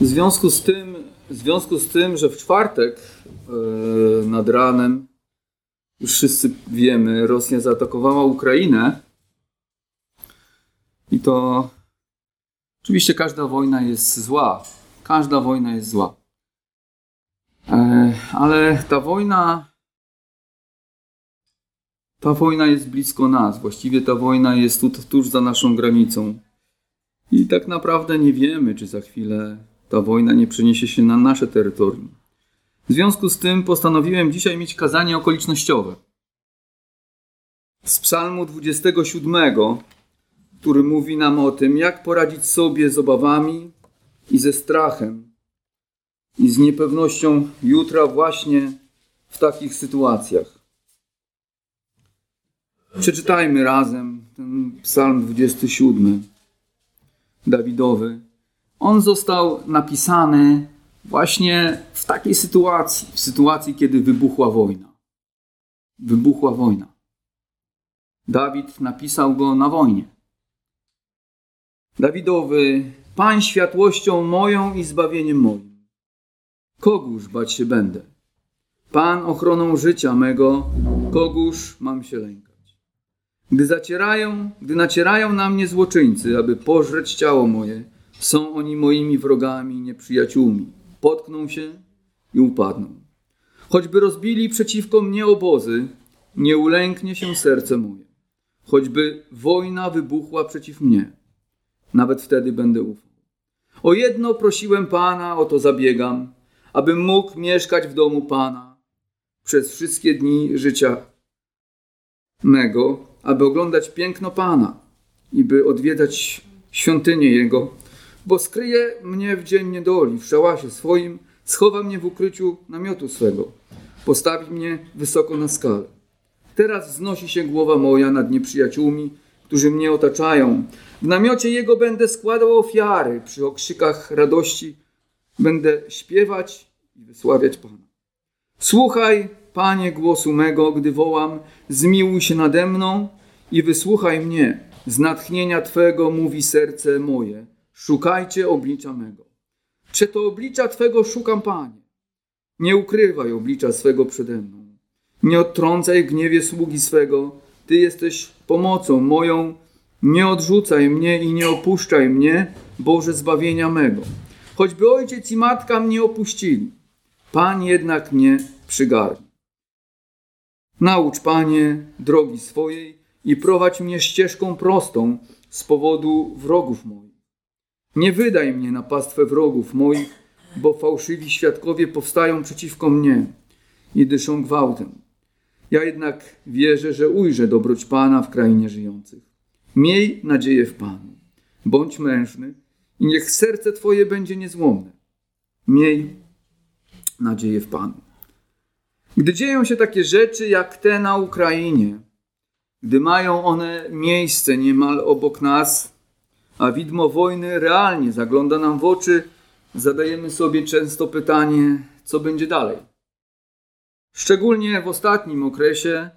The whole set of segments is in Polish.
W związku z tym, w związku z tym że w czwartek yy, nad ranem, już wszyscy wiemy, Rosja zaatakowała Ukrainę. I to oczywiście każda wojna jest zła. Każda wojna jest zła. E, ale ta wojna ta wojna jest blisko nas. Właściwie ta wojna jest tu, tuż za naszą granicą. I tak naprawdę nie wiemy, czy za chwilę ta wojna nie przeniesie się na nasze terytorium. W związku z tym postanowiłem dzisiaj mieć kazanie okolicznościowe. Z Psalmu 27, który mówi nam o tym, jak poradzić sobie z obawami i ze strachem i z niepewnością jutra, właśnie w takich sytuacjach. Przeczytajmy razem ten Psalm 27 Dawidowy. On został napisany właśnie w takiej sytuacji, w sytuacji, kiedy wybuchła wojna. Wybuchła wojna. Dawid napisał go na wojnie. Dawidowy, Pań światłością moją i zbawieniem moim. Kogóż bać się będę? Pan ochroną życia mego, kogóż mam się lękać? Gdy zacierają, gdy nacierają na mnie złoczyńcy, aby pożreć ciało moje, są oni moimi wrogami, nieprzyjaciółmi. Potkną się i upadną. Choćby rozbili przeciwko mnie obozy, nie ulęknie się serce moje. Choćby wojna wybuchła przeciw mnie, nawet wtedy będę ufał. O jedno prosiłem Pana, o to zabiegam, abym mógł mieszkać w domu Pana przez wszystkie dni życia mego, aby oglądać piękno Pana i by odwiedzać świątynię Jego, bo skryje mnie w dzień niedoli, w szałasie swoim, schowa mnie w ukryciu namiotu swego, postawi mnie wysoko na skalę. Teraz wznosi się głowa moja nad nieprzyjaciółmi, którzy mnie otaczają. W namiocie Jego będę składał ofiary, przy okrzykach radości będę śpiewać i wysławiać Pana. Słuchaj, Panie, głosu mego, gdy wołam, zmiłuj się nade mną i wysłuchaj mnie. Z natchnienia Twego mówi serce moje. Szukajcie oblicza mego. To oblicza Twego szukam, Panie? Nie ukrywaj oblicza swego przede mną. Nie odtrącaj gniewie sługi swego. Ty jesteś pomocą moją. Nie odrzucaj mnie i nie opuszczaj mnie, Boże zbawienia mego. Choćby ojciec i matka mnie opuścili, Pan jednak mnie przygarnie. Naucz, Panie, drogi swojej i prowadź mnie ścieżką prostą z powodu wrogów moich. Nie wydaj mnie na pastwę wrogów moich, bo fałszywi świadkowie powstają przeciwko mnie i dyszą gwałtem. Ja jednak wierzę, że ujrzę dobroć Pana w krainie żyjących. Miej nadzieję w Panu. Bądź mężny i niech serce Twoje będzie niezłomne. Miej nadzieję w Panu. Gdy dzieją się takie rzeczy jak te na Ukrainie, gdy mają one miejsce niemal obok nas, a widmo wojny realnie zagląda nam w oczy, zadajemy sobie często pytanie, co będzie dalej. Szczególnie w ostatnim okresie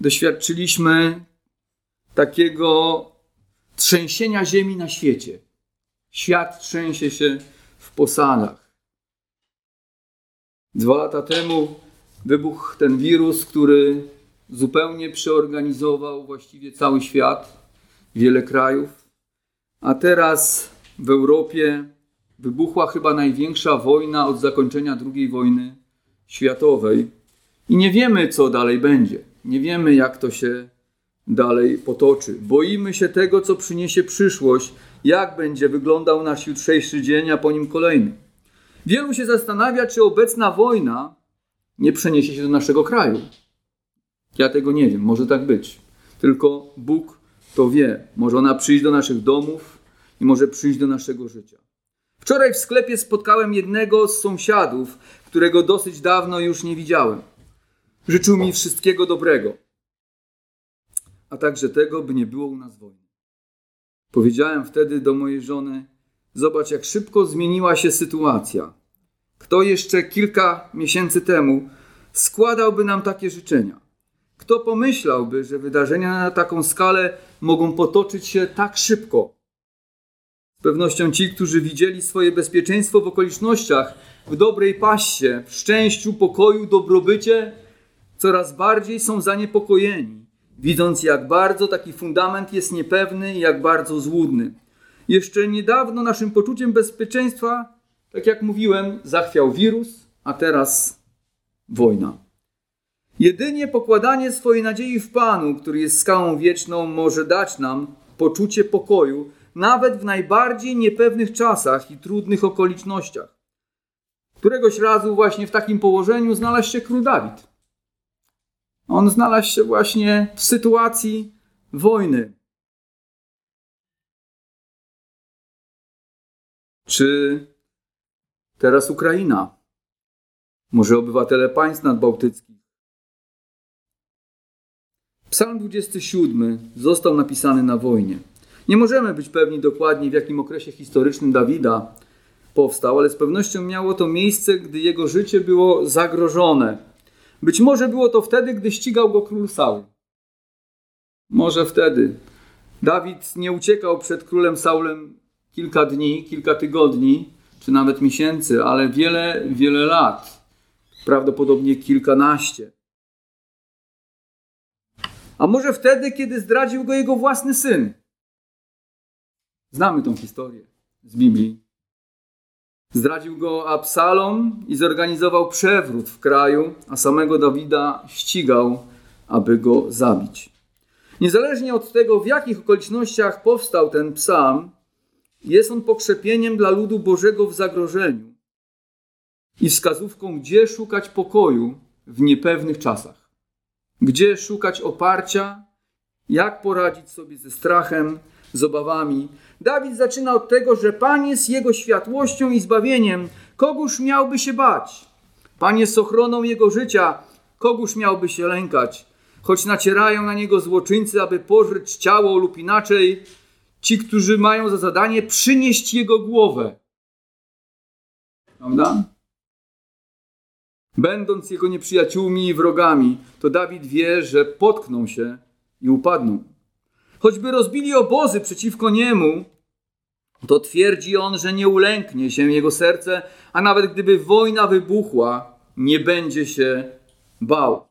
doświadczyliśmy takiego trzęsienia ziemi na świecie. Świat trzęsie się w posadach. Dwa lata temu wybuchł ten wirus, który zupełnie przeorganizował właściwie cały świat, wiele krajów. A teraz w Europie wybuchła chyba największa wojna od zakończenia II wojny światowej. I nie wiemy, co dalej będzie. Nie wiemy, jak to się dalej potoczy. Boimy się tego, co przyniesie przyszłość, jak będzie wyglądał nasz jutrzejszy dzień, a po nim kolejny. Wielu się zastanawia, czy obecna wojna nie przeniesie się do naszego kraju. Ja tego nie wiem, może tak być. Tylko Bóg to wie. Może ona przyjść do naszych domów i może przyjść do naszego życia. Wczoraj w sklepie spotkałem jednego z sąsiadów, którego dosyć dawno już nie widziałem. Życzył mi wszystkiego dobrego, a także tego, by nie było u nas wojny. Powiedziałem wtedy do mojej żony: Zobacz, jak szybko zmieniła się sytuacja. Kto jeszcze kilka miesięcy temu składałby nam takie życzenia? Kto pomyślałby, że wydarzenia na taką skalę mogą potoczyć się tak szybko? pewnością ci, którzy widzieli swoje bezpieczeństwo w okolicznościach, w dobrej paście, w szczęściu, pokoju, dobrobycie, coraz bardziej są zaniepokojeni, widząc jak bardzo taki fundament jest niepewny i jak bardzo złudny. Jeszcze niedawno naszym poczuciem bezpieczeństwa, tak jak mówiłem, zachwiał wirus, a teraz wojna. Jedynie pokładanie swojej nadziei w Panu, który jest skałą wieczną, może dać nam poczucie pokoju, nawet w najbardziej niepewnych czasach i trudnych okolicznościach. Któregoś razu właśnie w takim położeniu znalazł się król Dawid. On znalazł się właśnie w sytuacji wojny. Czy teraz Ukraina? Może obywatele państw nadbałtyckich? Psalm 27 został napisany na wojnie. Nie możemy być pewni dokładnie, w jakim okresie historycznym Dawida powstał, ale z pewnością miało to miejsce, gdy jego życie było zagrożone. Być może było to wtedy, gdy ścigał go król Saul. Może wtedy. Dawid nie uciekał przed królem Saulem kilka dni, kilka tygodni, czy nawet miesięcy, ale wiele, wiele lat. Prawdopodobnie kilkanaście. A może wtedy, kiedy zdradził go jego własny syn. Znamy tą historię z Biblii. Zdradził go Absalom i zorganizował przewrót w kraju, a samego Dawida ścigał, aby go zabić. Niezależnie od tego, w jakich okolicznościach powstał ten psalm, jest on pokrzepieniem dla ludu Bożego w zagrożeniu i wskazówką, gdzie szukać pokoju w niepewnych czasach, gdzie szukać oparcia, jak poradzić sobie ze strachem, z obawami. Dawid zaczyna od tego, że Pan jest jego światłością i zbawieniem. Kogóż miałby się bać? Pan jest ochroną jego życia. Kogóż miałby się lękać? Choć nacierają na niego złoczyńcy, aby pożreć ciało lub inaczej, ci, którzy mają za zadanie przynieść jego głowę. Prawda? Będąc jego nieprzyjaciółmi i wrogami, to Dawid wie, że potkną się i upadną. Choćby rozbili obozy przeciwko niemu, to twierdzi on, że nie ulęknie się jego serce, a nawet gdyby wojna wybuchła, nie będzie się bał.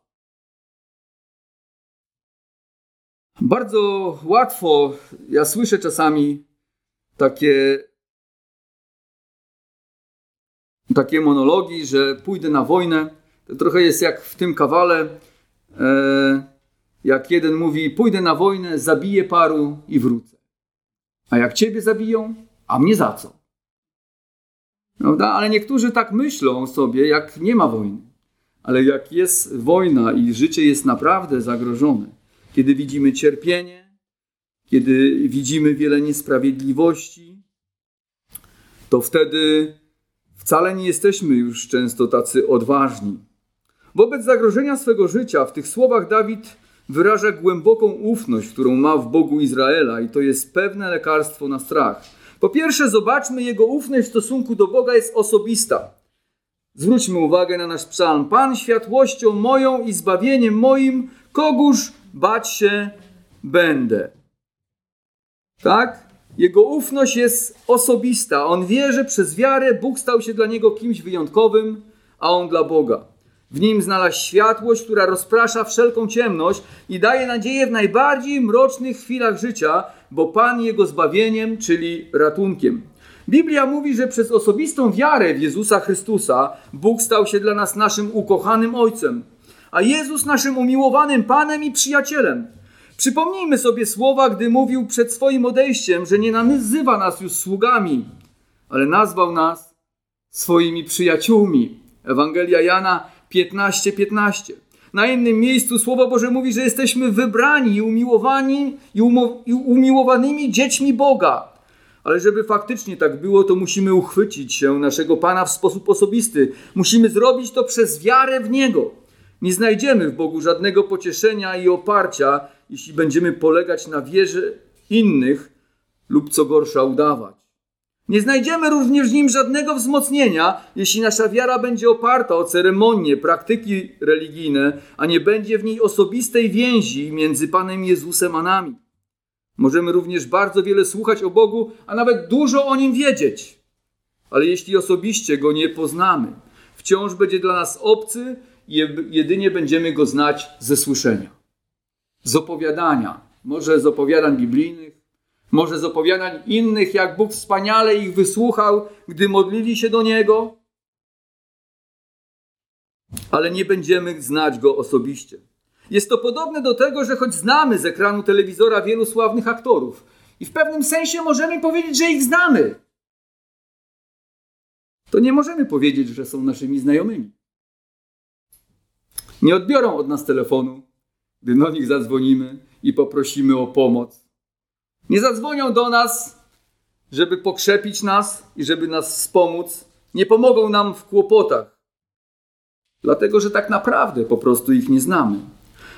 Bardzo łatwo, ja słyszę czasami takie, takie monologi, że pójdę na wojnę. To trochę jest jak w tym kawale. E, jak jeden mówi, pójdę na wojnę, zabiję paru i wrócę. A jak ciebie zabiją, a mnie za co? Prawda? Ale niektórzy tak myślą sobie, jak nie ma wojny. Ale jak jest wojna i życie jest naprawdę zagrożone, kiedy widzimy cierpienie, kiedy widzimy wiele niesprawiedliwości, to wtedy wcale nie jesteśmy już często tacy odważni. Wobec zagrożenia swego życia, w tych słowach Dawid wyraża głęboką ufność, którą ma w Bogu Izraela i to jest pewne lekarstwo na strach. Po pierwsze, zobaczmy, jego ufność w stosunku do Boga jest osobista. Zwróćmy uwagę na nasz psalm. Pan światłością moją i zbawieniem moim, kogóż bać się będę. Tak? Jego ufność jest osobista. On wie, że przez wiarę Bóg stał się dla niego kimś wyjątkowym, a on dla Boga. W nim znalazł światłość, która rozprasza wszelką ciemność i daje nadzieję w najbardziej mrocznych chwilach życia, bo Pan jego zbawieniem, czyli ratunkiem. Biblia mówi, że przez osobistą wiarę w Jezusa Chrystusa Bóg stał się dla nas naszym ukochanym Ojcem, a Jezus naszym umiłowanym Panem i przyjacielem. Przypomnijmy sobie słowa, gdy mówił przed swoim odejściem, że nie nazywa nas już sługami, ale nazwał nas swoimi przyjaciółmi. Ewangelia Jana 15:15. 15. Na innym miejscu Słowo Boże mówi, że jesteśmy wybrani i umiłowani i, i umiłowanymi dziećmi Boga. Ale żeby faktycznie tak było, to musimy uchwycić się naszego Pana w sposób osobisty. Musimy zrobić to przez wiarę w Niego. Nie znajdziemy w Bogu żadnego pocieszenia i oparcia, jeśli będziemy polegać na wierze innych lub co gorsza udawać. Nie znajdziemy również w nim żadnego wzmocnienia, jeśli nasza wiara będzie oparta o ceremonie, praktyki religijne, a nie będzie w niej osobistej więzi między Panem Jezusem a nami. Możemy również bardzo wiele słuchać o Bogu, a nawet dużo o nim wiedzieć. Ale jeśli osobiście go nie poznamy, wciąż będzie dla nas obcy jedynie będziemy go znać ze słyszenia, z opowiadania, może z opowiadań biblijnych, może z opowiadań innych, jak Bóg wspaniale ich wysłuchał, gdy modlili się do Niego, ale nie będziemy znać Go osobiście. Jest to podobne do tego, że choć znamy z ekranu telewizora wielu sławnych aktorów i w pewnym sensie możemy powiedzieć, że ich znamy, to nie możemy powiedzieć, że są naszymi znajomymi. Nie odbiorą od nas telefonu, gdy do nich zadzwonimy i poprosimy o pomoc. Nie zadzwonią do nas, żeby pokrzepić nas i żeby nas wspomóc. Nie pomogą nam w kłopotach, dlatego że tak naprawdę po prostu ich nie znamy.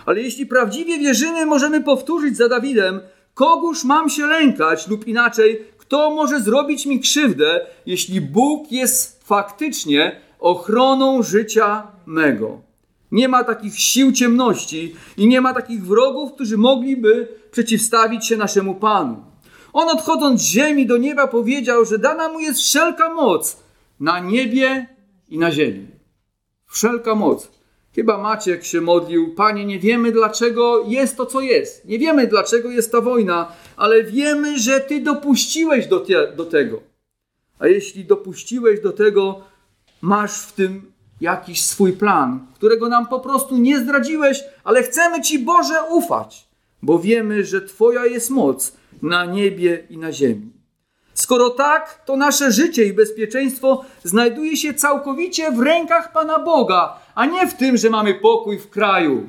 Ale jeśli prawdziwie wierzymy, możemy powtórzyć za Dawidem: Kogóż mam się lękać, lub inaczej, kto może zrobić mi krzywdę, jeśli Bóg jest faktycznie ochroną życia mego? Nie ma takich sił ciemności i nie ma takich wrogów, którzy mogliby przeciwstawić się naszemu Panu. On odchodząc z ziemi do nieba powiedział, że dana mu jest wszelka moc na niebie i na ziemi. Wszelka moc. Chyba Maciek się modlił, Panie, nie wiemy dlaczego jest to, co jest. Nie wiemy dlaczego jest ta wojna, ale wiemy, że Ty dopuściłeś do, te, do tego. A jeśli dopuściłeś do tego, masz w tym jakiś swój plan, którego nam po prostu nie zdradziłeś, ale chcemy Ci, Boże, ufać, bo wiemy, że Twoja jest moc na niebie i na ziemi. Skoro tak, to nasze życie i bezpieczeństwo znajduje się całkowicie w rękach Pana Boga, a nie w tym, że mamy pokój w kraju.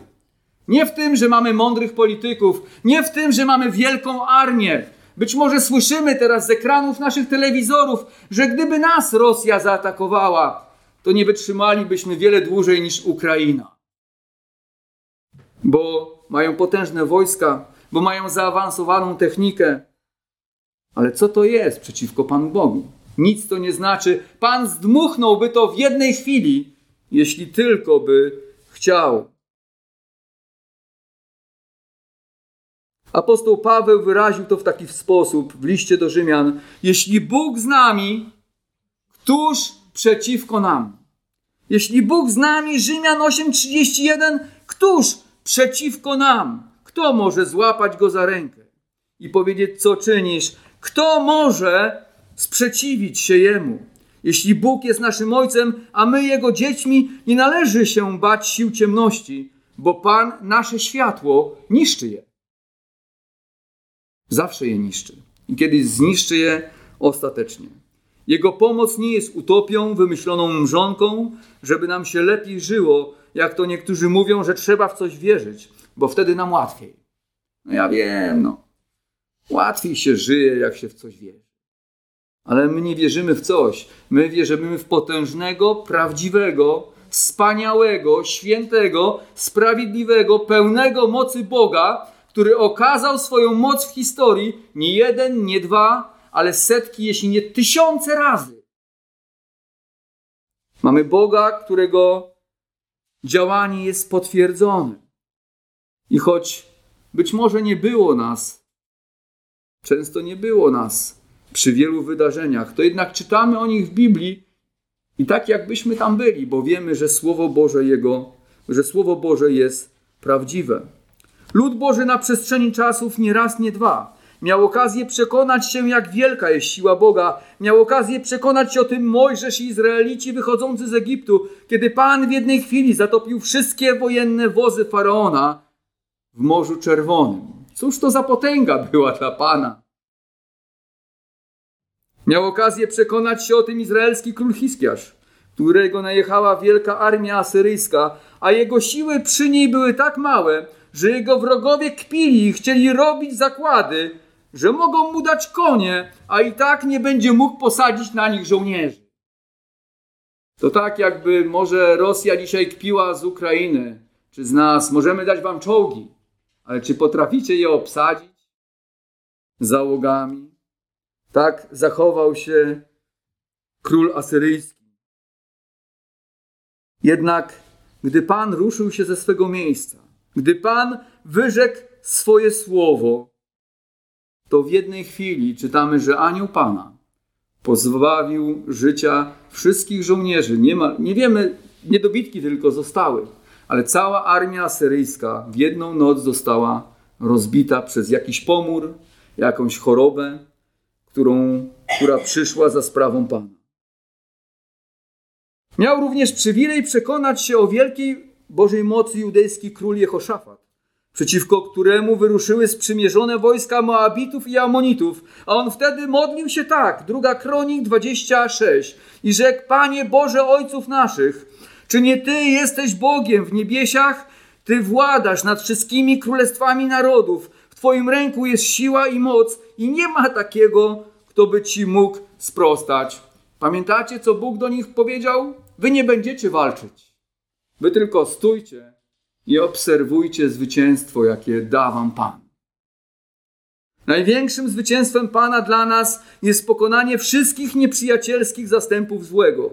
Nie w tym, że mamy mądrych polityków, nie w tym, że mamy wielką armię. Być może słyszymy teraz z ekranów naszych telewizorów, że gdyby nas Rosja zaatakowała, to nie wytrzymalibyśmy wiele dłużej niż Ukraina. Bo mają potężne wojska, bo mają zaawansowaną technikę, ale co to jest przeciwko Panu Bogu? Nic to nie znaczy. Pan zdmuchnąłby to w jednej chwili, jeśli tylko by chciał. Apostoł Paweł wyraził to w taki sposób w liście do Rzymian: Jeśli Bóg z nami, któż przeciwko nam? Jeśli Bóg z nami, Rzymian 8:31, któż przeciwko nam? Kto może złapać go za rękę i powiedzieć, co czynisz? Kto może sprzeciwić się Jemu? Jeśli Bóg jest naszym Ojcem, a my Jego dziećmi, nie należy się bać sił ciemności, bo Pan nasze światło niszczy je. Zawsze je niszczy. I kiedyś zniszczy je ostatecznie. Jego pomoc nie jest utopią wymyśloną mrzonką, żeby nam się lepiej żyło, jak to niektórzy mówią, że trzeba w coś wierzyć, bo wtedy nam łatwiej. No ja wiem, no. Łatwiej się żyje, jak się w coś wierzy. Ale my nie wierzymy w coś. My wierzymy w potężnego, prawdziwego, wspaniałego, świętego, sprawiedliwego, pełnego mocy Boga, który okazał swoją moc w historii nie jeden, nie dwa, ale setki, jeśli nie tysiące razy. Mamy Boga, którego działanie jest potwierdzone. I choć być może nie było nas, często nie było nas przy wielu wydarzeniach, to jednak czytamy o nich w Biblii i tak jakbyśmy tam byli, bo wiemy, że Słowo Boże Jego, że Słowo Boże jest prawdziwe. Lud Boży na przestrzeni czasów nie raz, nie dwa Miał okazję przekonać się, jak wielka jest siła Boga. Miał okazję przekonać się o tym Mojżesz i Izraelici wychodzący z Egiptu, kiedy Pan w jednej chwili zatopił wszystkie wojenne wozy faraona w Morzu Czerwonym. Cóż to za potęga była dla Pana? Miał okazję przekonać się o tym izraelski król Hiskiarz, którego najechała wielka armia asyryjska, a jego siły przy niej były tak małe, że jego wrogowie kpili i chcieli robić zakłady, że mogą mu dać konie, a i tak nie będzie mógł posadzić na nich żołnierzy. To tak, jakby może Rosja dzisiaj kpiła z Ukrainy, czy z nas. Możemy dać wam czołgi, ale czy potraficie je obsadzić załogami? Tak zachował się król asyryjski. Jednak gdy Pan ruszył się ze swego miejsca, gdy Pan wyrzekł swoje słowo, to w jednej chwili czytamy, że anioł Pana pozbawił życia wszystkich żołnierzy. Nie, ma, nie wiemy, niedobitki tylko zostały, ale cała armia asyryjska w jedną noc została rozbita przez jakiś pomór, jakąś chorobę, którą, która przyszła za sprawą Pana. Miał również przywilej przekonać się o wielkiej Bożej mocy judejski król Jehoszafat, przeciwko któremu wyruszyły sprzymierzone wojska Moabitów i Amonitów, a on wtedy modlił się tak, druga kronik 26 i rzekł, Panie Boże Ojców naszych, czy nie Ty jesteś Bogiem w niebiesiach? Ty władasz nad wszystkimi królestwami narodów, w Twoim ręku jest siła i moc i nie ma takiego, kto by Ci mógł sprostać. Pamiętacie, co Bóg do nich powiedział? Wy nie będziecie walczyć. Wy tylko stójcie i obserwujcie zwycięstwo, jakie da wam Pan. Największym zwycięstwem Pana dla nas jest pokonanie wszystkich nieprzyjacielskich zastępów złego.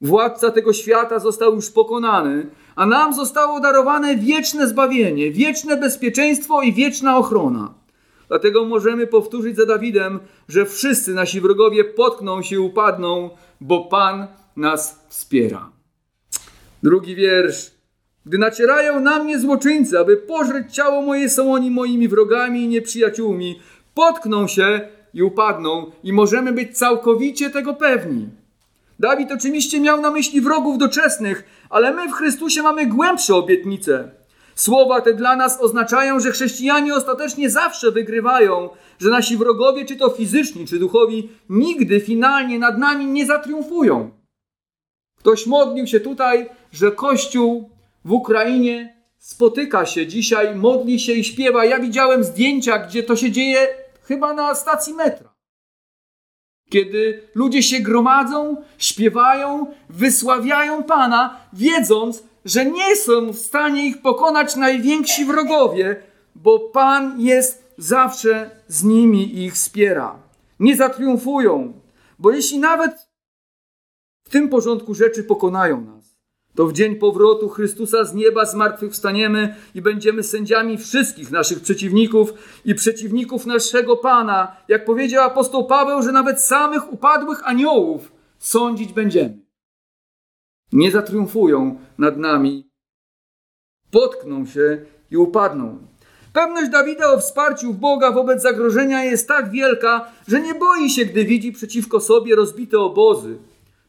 Władca tego świata został już pokonany, a nam zostało darowane wieczne zbawienie, wieczne bezpieczeństwo i wieczna ochrona. Dlatego możemy powtórzyć za Dawidem, że wszyscy nasi wrogowie potkną się i upadną, bo Pan nas wspiera. Drugi wiersz. Gdy nacierają na mnie złoczyńcy, aby pożreć ciało moje, są oni moimi wrogami i nieprzyjaciółmi. Potkną się i upadną i możemy być całkowicie tego pewni. Dawid oczywiście miał na myśli wrogów doczesnych, ale my w Chrystusie mamy głębsze obietnice. Słowa te dla nas oznaczają, że chrześcijanie ostatecznie zawsze wygrywają, że nasi wrogowie, czy to fizyczni, czy duchowi, nigdy finalnie nad nami nie zatriumfują. Ktoś modlił się tutaj, że Kościół w Ukrainie spotyka się dzisiaj, modli się i śpiewa. Ja widziałem zdjęcia, gdzie to się dzieje chyba na stacji metra. Kiedy ludzie się gromadzą, śpiewają, wysławiają Pana, wiedząc, że nie są w stanie ich pokonać najwięksi wrogowie, bo Pan jest zawsze z nimi i ich wspiera. Nie zatriumfują, bo jeśli nawet w tym porządku rzeczy pokonają nas. To w dzień powrotu Chrystusa z nieba zmartwychwstaniemy i będziemy sędziami wszystkich naszych przeciwników i przeciwników naszego Pana. Jak powiedział apostoł Paweł, że nawet samych upadłych aniołów sądzić będziemy. Nie zatriumfują nad nami, potkną się i upadną. Pewność Dawida o wsparciu Boga wobec zagrożenia jest tak wielka, że nie boi się, gdy widzi przeciwko sobie rozbite obozy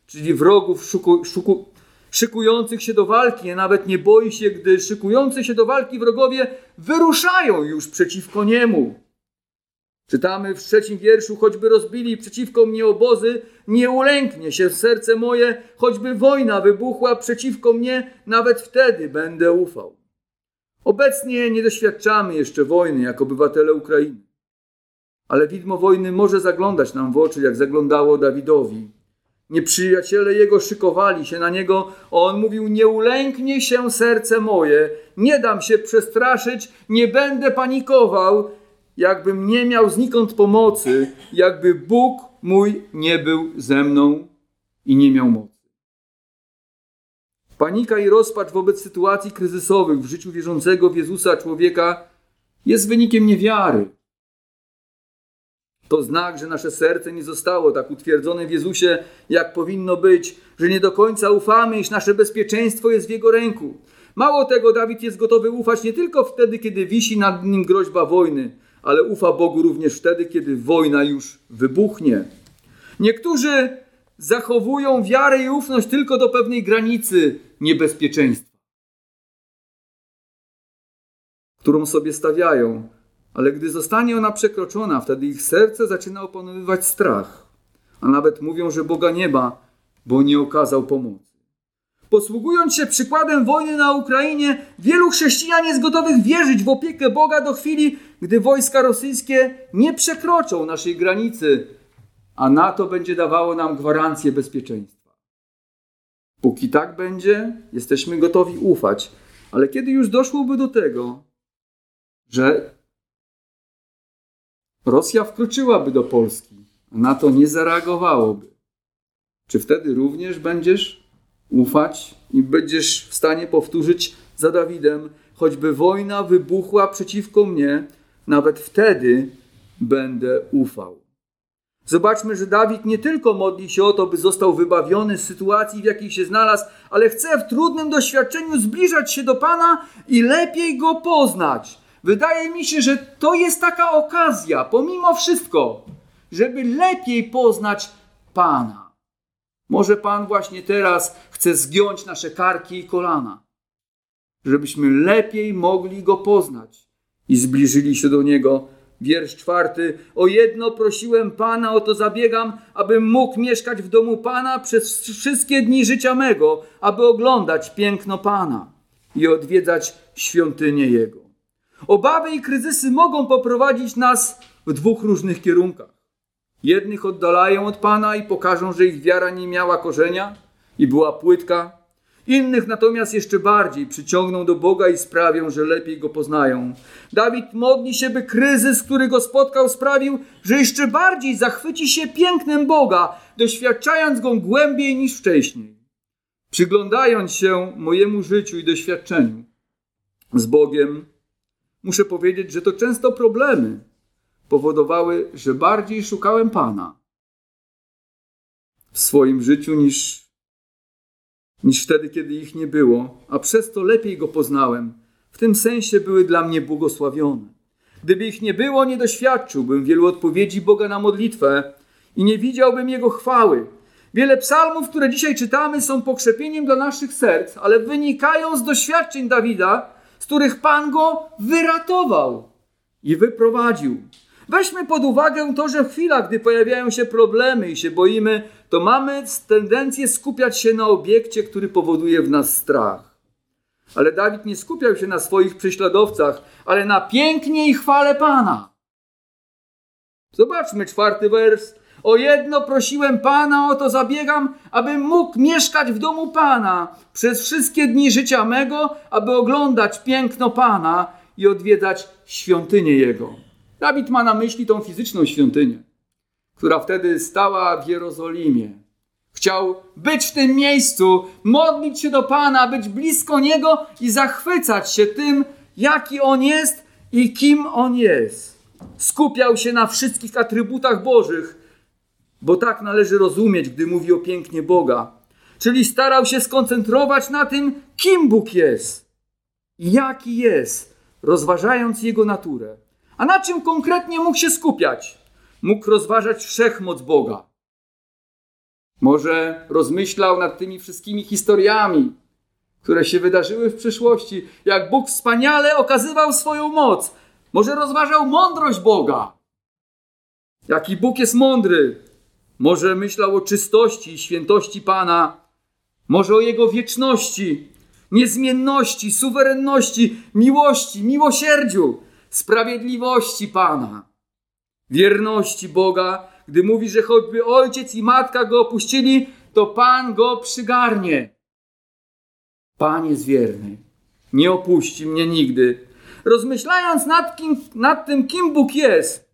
czyli wrogów szuku, szuku, szykujących się do walki, a nawet nie boi się, gdy szykujący się do walki wrogowie wyruszają już przeciwko niemu. Czytamy w trzecim wierszu, choćby rozbili przeciwko mnie obozy, nie ulęknie się serce moje, choćby wojna wybuchła przeciwko mnie, nawet wtedy będę ufał. Obecnie nie doświadczamy jeszcze wojny jako obywatele Ukrainy. Ale widmo wojny może zaglądać nam w oczy, jak zaglądało Dawidowi. Nieprzyjaciele jego szykowali się na niego, a on mówił: Nie ulęknie się serce moje, nie dam się przestraszyć, nie będę panikował, jakbym nie miał znikąd pomocy, jakby Bóg mój nie był ze mną i nie miał mocy. Panika i rozpacz wobec sytuacji kryzysowych w życiu wierzącego w Jezusa człowieka jest wynikiem niewiary. To znak, że nasze serce nie zostało tak utwierdzone w Jezusie, jak powinno być, że nie do końca ufamy, iż nasze bezpieczeństwo jest w Jego ręku. Mało tego, Dawid jest gotowy ufać nie tylko wtedy, kiedy wisi nad nim groźba wojny, ale ufa Bogu również wtedy, kiedy wojna już wybuchnie. Niektórzy zachowują wiarę i ufność tylko do pewnej granicy niebezpieczeństwa, którą sobie stawiają ale gdy zostanie ona przekroczona, wtedy ich serce zaczyna opanowywać strach, a nawet mówią, że Boga nie ma, bo nie okazał pomocy. Posługując się przykładem wojny na Ukrainie, wielu chrześcijan jest gotowych wierzyć w opiekę Boga do chwili, gdy wojska rosyjskie nie przekroczą naszej granicy, a NATO będzie dawało nam gwarancję bezpieczeństwa. Póki tak będzie, jesteśmy gotowi ufać, ale kiedy już doszłoby do tego, że Rosja wkroczyłaby do Polski, a na to nie zareagowałoby. Czy wtedy również będziesz ufać i będziesz w stanie powtórzyć za Dawidem, choćby wojna wybuchła przeciwko mnie, nawet wtedy będę ufał. Zobaczmy, że Dawid nie tylko modli się o to, by został wybawiony z sytuacji, w jakiej się znalazł, ale chce w trudnym doświadczeniu zbliżać się do Pana i lepiej Go poznać. Wydaje mi się, że to jest taka okazja, pomimo wszystko, żeby lepiej poznać Pana. Może Pan właśnie teraz chce zgiąć nasze karki i kolana, żebyśmy lepiej mogli Go poznać i zbliżyli się do Niego Wiersz czwarty. O jedno prosiłem Pana, o to zabiegam, abym mógł mieszkać w domu Pana przez wszystkie dni życia mego, aby oglądać piękno Pana i odwiedzać świątynię Jego. Obawy i kryzysy mogą poprowadzić nas w dwóch różnych kierunkach. Jednych oddalają od Pana i pokażą, że ich wiara nie miała korzenia i była płytka, Innych natomiast jeszcze bardziej przyciągną do Boga i sprawią, że lepiej go poznają. Dawid modli się, by kryzys, który go spotkał, sprawił, że jeszcze bardziej zachwyci się pięknem Boga, doświadczając go głębiej niż wcześniej. Przyglądając się mojemu życiu i doświadczeniu z Bogiem, muszę powiedzieć, że to często problemy powodowały, że bardziej szukałem Pana w swoim życiu niż niż wtedy, kiedy ich nie było, a przez to lepiej go poznałem. W tym sensie były dla mnie błogosławione. Gdyby ich nie było, nie doświadczyłbym wielu odpowiedzi Boga na modlitwę i nie widziałbym Jego chwały. Wiele psalmów, które dzisiaj czytamy, są pokrzepieniem dla naszych serc, ale wynikają z doświadczeń Dawida, których Pan go wyratował i wyprowadził. Weźmy pod uwagę to, że w chwilach, gdy pojawiają się problemy i się boimy, to mamy tendencję skupiać się na obiekcie, który powoduje w nas strach. Ale Dawid nie skupiał się na swoich prześladowcach, ale na pięknie i chwale Pana. Zobaczmy czwarty wers. O jedno prosiłem Pana, o to zabiegam, abym mógł mieszkać w domu Pana przez wszystkie dni życia mego, aby oglądać piękno Pana i odwiedzać świątynię Jego. Dawid ma na myśli tą fizyczną świątynię, która wtedy stała w Jerozolimie. Chciał być w tym miejscu, modlić się do Pana, być blisko Niego i zachwycać się tym, jaki On jest i kim On jest. Skupiał się na wszystkich atrybutach Bożych, bo tak należy rozumieć, gdy mówi o pięknie Boga. Czyli starał się skoncentrować na tym, kim Bóg jest jaki jest, rozważając Jego naturę. A na czym konkretnie mógł się skupiać? Mógł rozważać wszechmoc Boga. Może rozmyślał nad tymi wszystkimi historiami, które się wydarzyły w przyszłości, jak Bóg wspaniale okazywał swoją moc. Może rozważał mądrość Boga. Jaki Bóg jest mądry. Może myślał o czystości i świętości Pana. Może o Jego wieczności, niezmienności, suwerenności, miłości, miłosierdziu sprawiedliwości Pana, wierności Boga, gdy mówi, że choćby ojciec i matka go opuścili, to Pan go przygarnie. Pan jest wierny, nie opuści mnie nigdy. Rozmyślając nad, kim, nad tym, kim Bóg jest,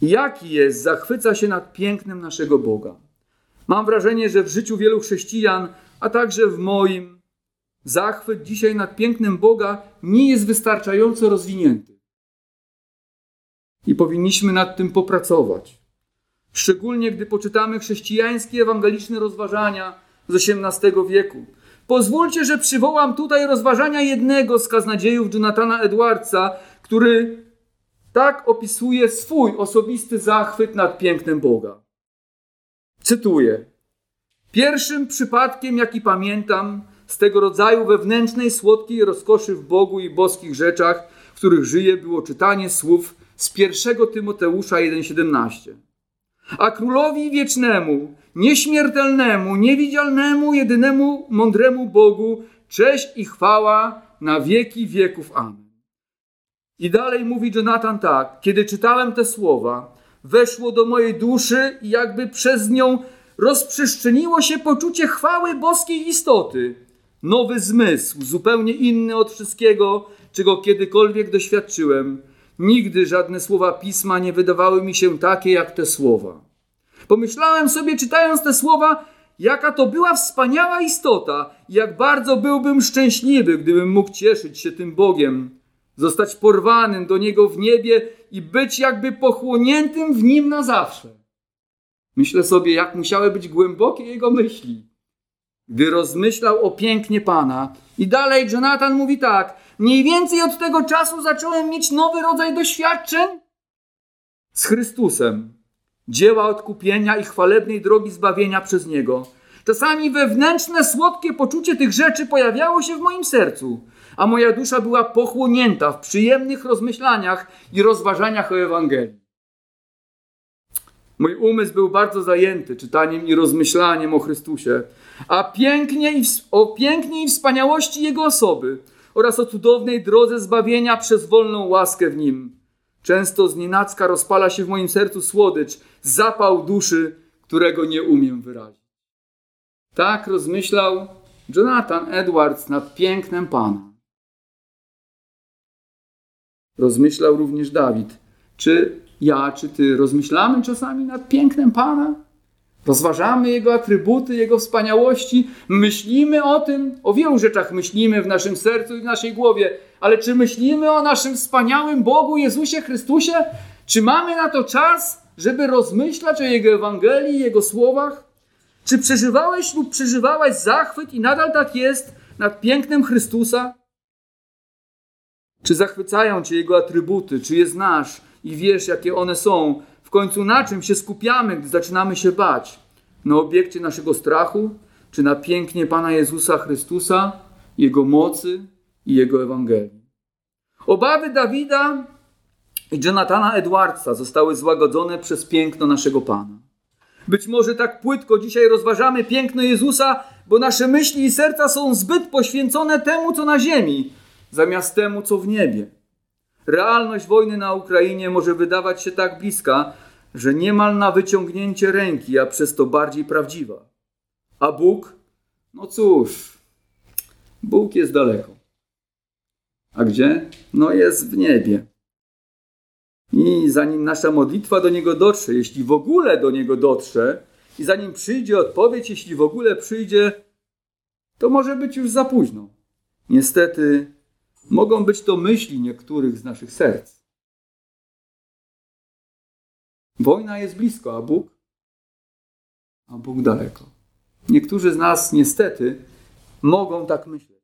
jaki jest, zachwyca się nad pięknem naszego Boga. Mam wrażenie, że w życiu wielu chrześcijan, a także w moim, Zachwyt dzisiaj nad pięknem Boga nie jest wystarczająco rozwinięty. I powinniśmy nad tym popracować. Szczególnie gdy poczytamy chrześcijańskie ewangeliczne rozważania z XVIII wieku. Pozwólcie, że przywołam tutaj rozważania jednego z kaznadziejów Jonathana Edwardsa, który tak opisuje swój osobisty zachwyt nad pięknem Boga. Cytuję: Pierwszym przypadkiem, jaki pamiętam, z tego rodzaju wewnętrznej, słodkiej rozkoszy w Bogu i boskich rzeczach, w których żyje, było czytanie słów z pierwszego Tymoteusza 1,17. A królowi wiecznemu, nieśmiertelnemu, niewidzialnemu, jedynemu, mądremu Bogu, cześć i chwała na wieki wieków. Amen. I dalej mówi Jonathan tak, kiedy czytałem te słowa, weszło do mojej duszy i jakby przez nią rozprzestrzeniło się poczucie chwały boskiej istoty nowy zmysł, zupełnie inny od wszystkiego, czego kiedykolwiek doświadczyłem. Nigdy żadne słowa pisma nie wydawały mi się takie jak te słowa. Pomyślałem sobie, czytając te słowa, jaka to była wspaniała istota, jak bardzo byłbym szczęśliwy, gdybym mógł cieszyć się tym Bogiem, zostać porwanym do Niego w niebie i być jakby pochłoniętym w Nim na zawsze. Myślę sobie, jak musiały być głębokie jego myśli, gdy rozmyślał o pięknie Pana. I dalej Jonathan mówi tak: Mniej więcej od tego czasu zacząłem mieć nowy rodzaj doświadczeń z Chrystusem. Dzieła odkupienia i chwalebnej drogi zbawienia przez Niego. Czasami wewnętrzne, słodkie poczucie tych rzeczy pojawiało się w moim sercu, a moja dusza była pochłonięta w przyjemnych rozmyślaniach i rozważaniach o Ewangelii. Mój umysł był bardzo zajęty czytaniem i rozmyślaniem o Chrystusie, a pięknie i, o pięknie i wspaniałości Jego osoby oraz o cudownej drodze zbawienia przez wolną łaskę w Nim. Często z nienacka rozpala się w moim sercu słodycz, zapał duszy, którego nie umiem wyrazić. Tak rozmyślał Jonathan Edwards nad pięknem Pana. Rozmyślał również Dawid. Czy ja, czy ty rozmyślamy czasami nad pięknem Pana? Rozważamy Jego atrybuty, Jego wspaniałości, myślimy o tym, o wielu rzeczach myślimy w naszym sercu i w naszej głowie, ale czy myślimy o naszym wspaniałym Bogu Jezusie Chrystusie? Czy mamy na to czas, żeby rozmyślać o Jego Ewangelii, Jego słowach? Czy przeżywałeś lub przeżywałaś zachwyt i nadal tak jest nad pięknem Chrystusa? Czy zachwycają Cię Jego atrybuty? Czy je znasz i wiesz, jakie one są? W końcu na czym się skupiamy, gdy zaczynamy się bać? Na obiekcie naszego strachu? Czy na pięknie Pana Jezusa Chrystusa, Jego mocy i Jego Ewangelii? Obawy Dawida i Jonathana Edwardsa zostały złagodzone przez piękno naszego Pana. Być może tak płytko dzisiaj rozważamy piękno Jezusa, bo nasze myśli i serca są zbyt poświęcone temu, co na ziemi, zamiast temu, co w niebie. Realność wojny na Ukrainie może wydawać się tak bliska, że niemal na wyciągnięcie ręki, a przez to bardziej prawdziwa. A Bóg? No cóż, Bóg jest daleko. A gdzie? No jest w niebie. I zanim nasza modlitwa do Niego dotrze, jeśli w ogóle do Niego dotrze, i zanim przyjdzie odpowiedź, jeśli w ogóle przyjdzie, to może być już za późno. Niestety, mogą być to myśli niektórych z naszych serc. Wojna jest blisko, a Bóg? A Bóg daleko. Niektórzy z nas niestety mogą tak myśleć.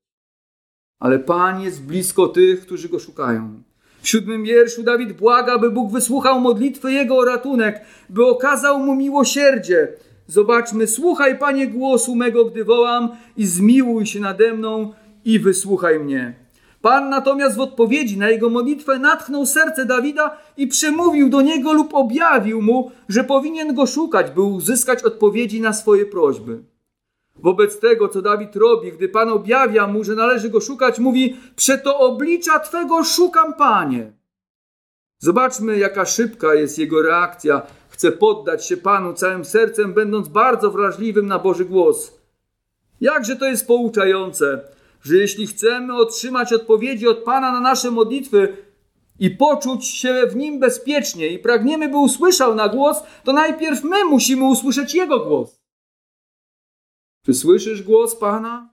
Ale Pan jest blisko tych, którzy Go szukają. W siódmym wierszu Dawid błaga, by Bóg wysłuchał modlitwy jego o ratunek, by okazał mu miłosierdzie. Zobaczmy, słuchaj, Panie, głosu mego, gdy wołam, i zmiłuj się nade mną i wysłuchaj mnie. Pan natomiast w odpowiedzi na jego modlitwę natchnął serce Dawida i przemówił do niego lub objawił mu, że powinien go szukać, by uzyskać odpowiedzi na swoje prośby. Wobec tego, co Dawid robi, gdy Pan objawia mu, że należy go szukać, mówi: Przeto oblicza Twego szukam, Panie. Zobaczmy, jaka szybka jest jego reakcja. Chce poddać się Panu całym sercem, będąc bardzo wrażliwym na Boży głos. Jakże to jest pouczające, że jeśli chcemy otrzymać odpowiedzi od Pana na nasze modlitwy i poczuć się w nim bezpiecznie i pragniemy, by usłyszał na głos, to najpierw my musimy usłyszeć Jego głos. Czy słyszysz głos Pana?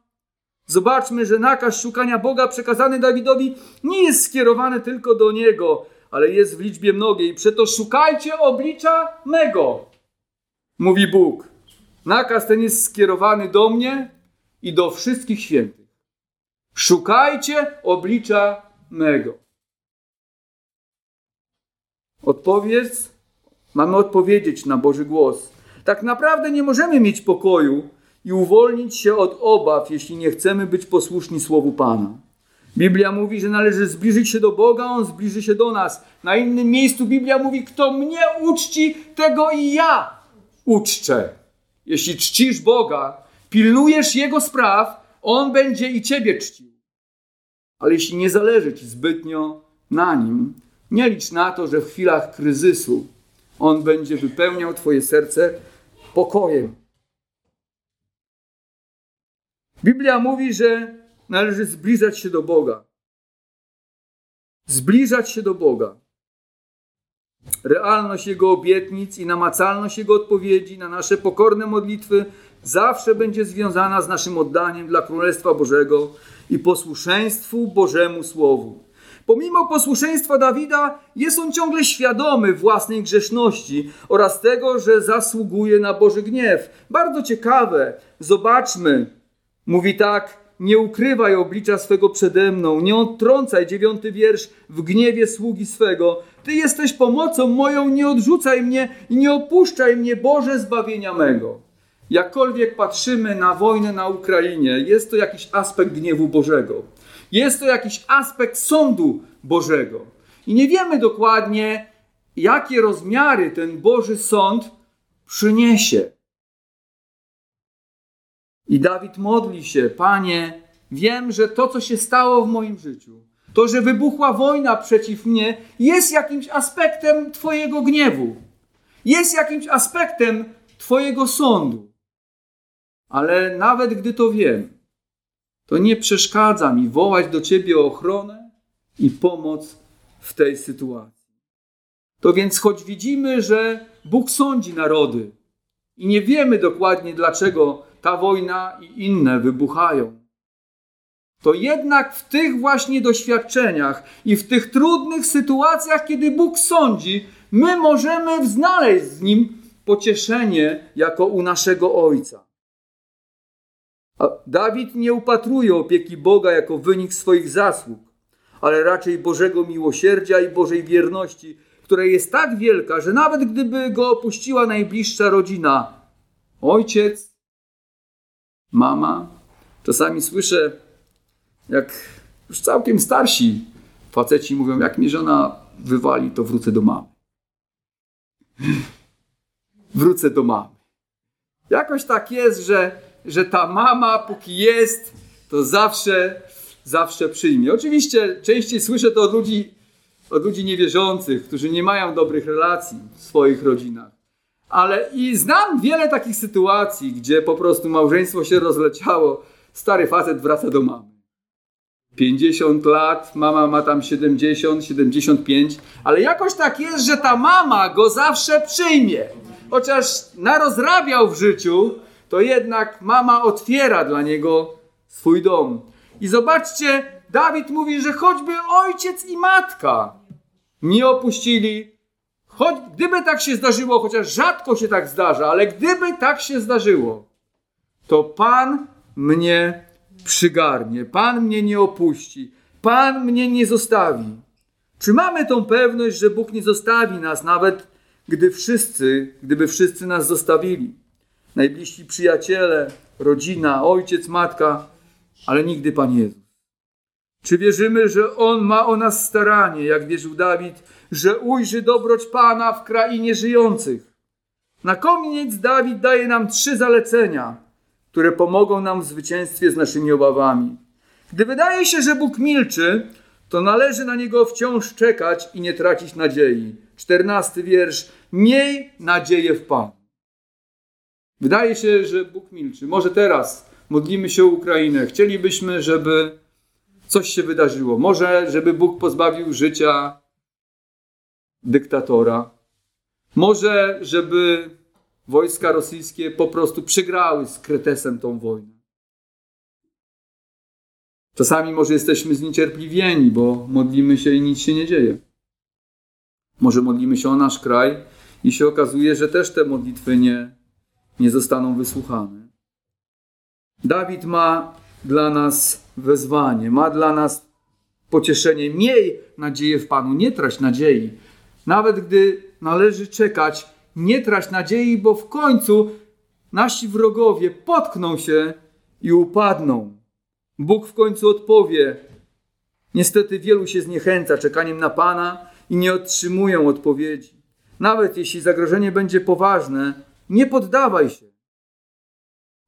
Zobaczmy, że nakaz szukania Boga przekazany Dawidowi nie jest skierowany tylko do niego, ale jest w liczbie mnogiej. Przeto szukajcie oblicza mego, mówi Bóg. Nakaz ten jest skierowany do mnie i do wszystkich świętych. Szukajcie oblicza mego. Odpowiedź, mamy odpowiedzieć na Boży głos. Tak naprawdę nie możemy mieć pokoju, i uwolnić się od obaw, jeśli nie chcemy być posłuszni Słowu Pana. Biblia mówi, że należy zbliżyć się do Boga, On zbliży się do nas. Na innym miejscu Biblia mówi, kto mnie uczci, tego i ja uczczę. Jeśli czcisz Boga, pilnujesz Jego spraw, On będzie i Ciebie czcił. Ale jeśli nie zależy Ci zbytnio na Nim, nie licz na to, że w chwilach kryzysu On będzie wypełniał Twoje serce pokojem, Biblia mówi, że należy zbliżać się do Boga. Zbliżać się do Boga. Realność Jego obietnic i namacalność Jego odpowiedzi na nasze pokorne modlitwy zawsze będzie związana z naszym oddaniem dla Królestwa Bożego i posłuszeństwu Bożemu Słowu. Pomimo posłuszeństwa Dawida, jest on ciągle świadomy własnej grzeszności oraz tego, że zasługuje na Boży gniew. Bardzo ciekawe. Zobaczmy. Mówi tak: Nie ukrywaj oblicza swego przede mną, nie odtrącaj, dziewiąty wiersz, w gniewie sługi swego. Ty jesteś pomocą moją, nie odrzucaj mnie i nie opuszczaj mnie, Boże, zbawienia mego. Jakkolwiek patrzymy na wojnę na Ukrainie, jest to jakiś aspekt gniewu Bożego. Jest to jakiś aspekt sądu Bożego. I nie wiemy dokładnie, jakie rozmiary ten Boży sąd przyniesie. I Dawid modli się, Panie, wiem, że to, co się stało w moim życiu, to, że wybuchła wojna przeciw mnie, jest jakimś aspektem Twojego gniewu. Jest jakimś aspektem Twojego sądu. Ale nawet gdy to wiem, to nie przeszkadza mi wołać do Ciebie o ochronę i pomoc w tej sytuacji. To więc, choć widzimy, że Bóg sądzi narody i nie wiemy dokładnie, dlaczego ta wojna i inne wybuchają, to jednak w tych właśnie doświadczeniach i w tych trudnych sytuacjach, kiedy Bóg sądzi, my możemy znaleźć z Nim pocieszenie jako u naszego Ojca. A Dawid nie upatruje opieki Boga jako wynik swoich zasług, ale raczej Bożego miłosierdzia i Bożej wierności, która jest tak wielka, że nawet gdyby go opuściła najbliższa rodzina, ojciec, mama, czasami słyszę, jak już całkiem starsi faceci mówią, jak mnie żona wywali, to wrócę do mamy. wrócę do mamy. Jakoś tak jest, że że ta mama, póki jest, to zawsze, zawsze przyjmie. Oczywiście częściej słyszę to od ludzi, od ludzi niewierzących, którzy nie mają dobrych relacji w swoich rodzinach. Ale i znam wiele takich sytuacji, gdzie po prostu małżeństwo się rozleciało, stary facet wraca do mamy. 50 lat, mama ma tam 70, 75, ale jakoś tak jest, że ta mama go zawsze przyjmie. Chociaż narozrabiał w życiu, to jednak mama otwiera dla niego swój dom. I zobaczcie, Dawid mówi, że choćby ojciec i matka nie opuścili, choć gdyby tak się zdarzyło, chociaż rzadko się tak zdarza, ale gdyby tak się zdarzyło, to Pan mnie przygarnie, Pan mnie nie opuści, Pan mnie nie zostawi. Czy mamy tą pewność, że Bóg nie zostawi nas, nawet gdy wszyscy, gdyby wszyscy nas zostawili? Najbliżsi przyjaciele, rodzina, ojciec, matka, ale nigdy Pan Jezus. Czy wierzymy, że On ma o nas staranie, jak wierzył Dawid, że ujrzy dobroć Pana w krainie żyjących? Na koniec Dawid daje nam trzy zalecenia, które pomogą nam w zwycięstwie z naszymi obawami. Gdy wydaje się, że Bóg milczy, to należy na Niego wciąż czekać i nie tracić nadziei. Czternasty wiersz. Miej nadzieję w Panu. Wydaje się, że Bóg milczy. Może teraz modlimy się o Ukrainę. Chcielibyśmy, żeby coś się wydarzyło. Może, żeby Bóg pozbawił życia dyktatora. Może, żeby wojska rosyjskie po prostu przegrały z Kretesem tą wojnę. Czasami może jesteśmy zniecierpliwieni, bo modlimy się i nic się nie dzieje. Może modlimy się o nasz kraj i się okazuje, że też te modlitwy nie, nie zostaną wysłuchane. Dawid ma dla nas wezwanie, ma dla nas pocieszenie. Miej nadzieję w Panu, nie trać nadziei. Nawet gdy należy czekać, nie trać nadziei, bo w końcu nasi wrogowie potkną się i upadną. Bóg w końcu odpowie. Niestety wielu się zniechęca czekaniem na Pana i nie otrzymują odpowiedzi. Nawet jeśli zagrożenie będzie poważne, nie poddawaj się.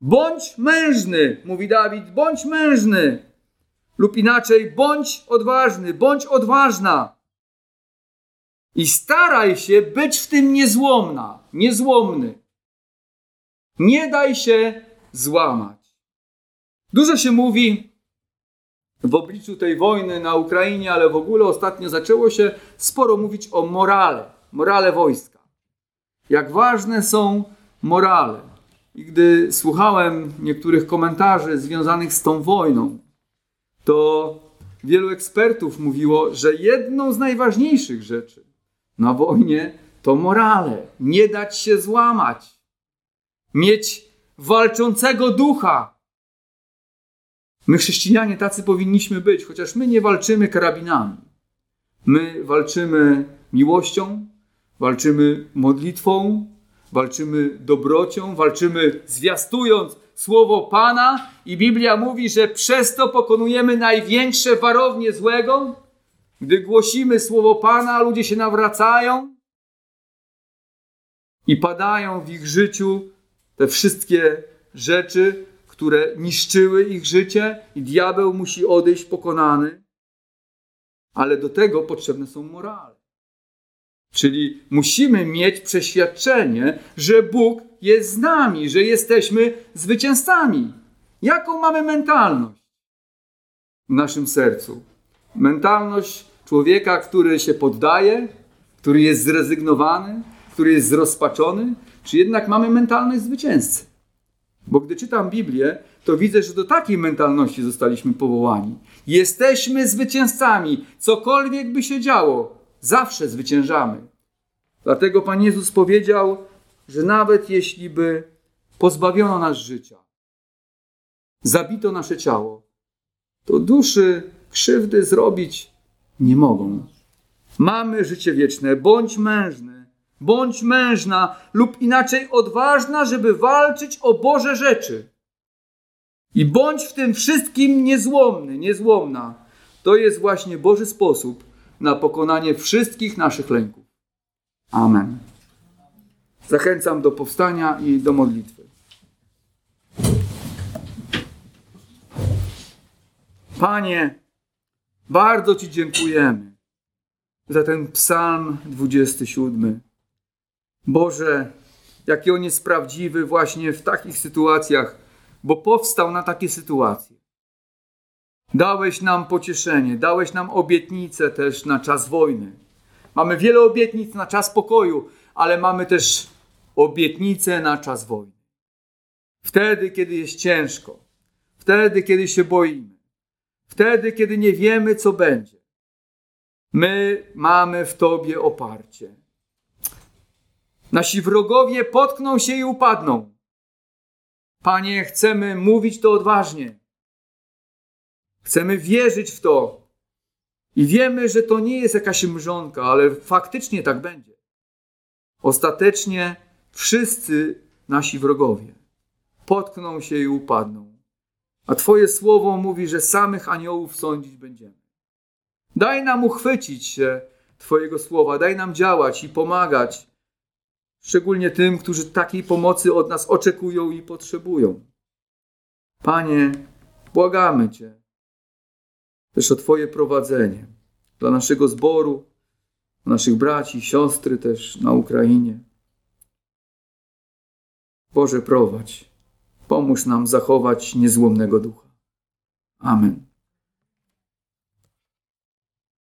Bądź mężny, mówi Dawid, bądź mężny. Lub inaczej, bądź odważny, bądź odważna. I staraj się być w tym niezłomna, niezłomny. Nie daj się złamać. Dużo się mówi w obliczu tej wojny na Ukrainie, ale w ogóle ostatnio zaczęło się sporo mówić o morale, morale wojska jak ważne są morale. I gdy słuchałem niektórych komentarzy związanych z tą wojną, to Wielu ekspertów mówiło, że jedną z najważniejszych rzeczy na wojnie to morale. Nie dać się złamać. Mieć walczącego ducha. My, chrześcijanie, tacy powinniśmy być, chociaż my nie walczymy karabinami. My walczymy miłością, walczymy modlitwą, walczymy dobrocią, walczymy zwiastując słowo Pana i Biblia mówi, że przez to pokonujemy największe warownie złego. Gdy głosimy słowo Pana, ludzie się nawracają i padają w ich życiu te wszystkie rzeczy, które niszczyły ich życie i diabeł musi odejść pokonany. Ale do tego potrzebne są morale. Czyli musimy mieć przeświadczenie, że Bóg jest z nami, że jesteśmy zwycięzcami. Jaką mamy mentalność w naszym sercu? Mentalność człowieka, który się poddaje, który jest zrezygnowany, który jest zrozpaczony, czy jednak mamy mentalność zwycięzcy? Bo gdy czytam Biblię, to widzę, że do takiej mentalności zostaliśmy powołani. Jesteśmy zwycięzcami, cokolwiek by się działo, zawsze zwyciężamy. Dlatego Pan Jezus powiedział, że nawet jeśli by pozbawiono nas życia, zabito nasze ciało, to duszy krzywdy zrobić nie mogą. Mamy życie wieczne, bądź mężny, bądź mężna, lub inaczej odważna, żeby walczyć o Boże rzeczy. I bądź w tym wszystkim niezłomny, niezłomna. To jest właśnie Boży sposób na pokonanie wszystkich naszych lęków. Amen. Zachęcam do powstania i do modlitwy. Panie, bardzo Ci dziękujemy za ten psalm 27. Boże, jaki on jest prawdziwy właśnie w takich sytuacjach, bo powstał na takie sytuacje. Dałeś nam pocieszenie, dałeś nam obietnicę też na czas wojny. Mamy wiele obietnic na czas pokoju, ale mamy też obietnicę na czas wojny. Wtedy, kiedy jest ciężko, wtedy, kiedy się boimy, wtedy, kiedy nie wiemy, co będzie. My mamy w Tobie oparcie. Nasi wrogowie potkną się i upadną. Panie, chcemy mówić to odważnie. Chcemy wierzyć w to. I wiemy, że to nie jest jakaś mrzonka, ale faktycznie tak będzie. Ostatecznie wszyscy nasi wrogowie potkną się i upadną. A Twoje słowo mówi, że samych aniołów sądzić będziemy. Daj nam uchwycić się Twojego słowa, daj nam działać i pomagać, szczególnie tym, którzy takiej pomocy od nas oczekują i potrzebują. Panie, błagamy Cię też o Twoje prowadzenie dla naszego zboru, naszych braci, siostry też na Ukrainie. Boże, prowadź, pomóż nam zachować niezłomnego ducha. Amen.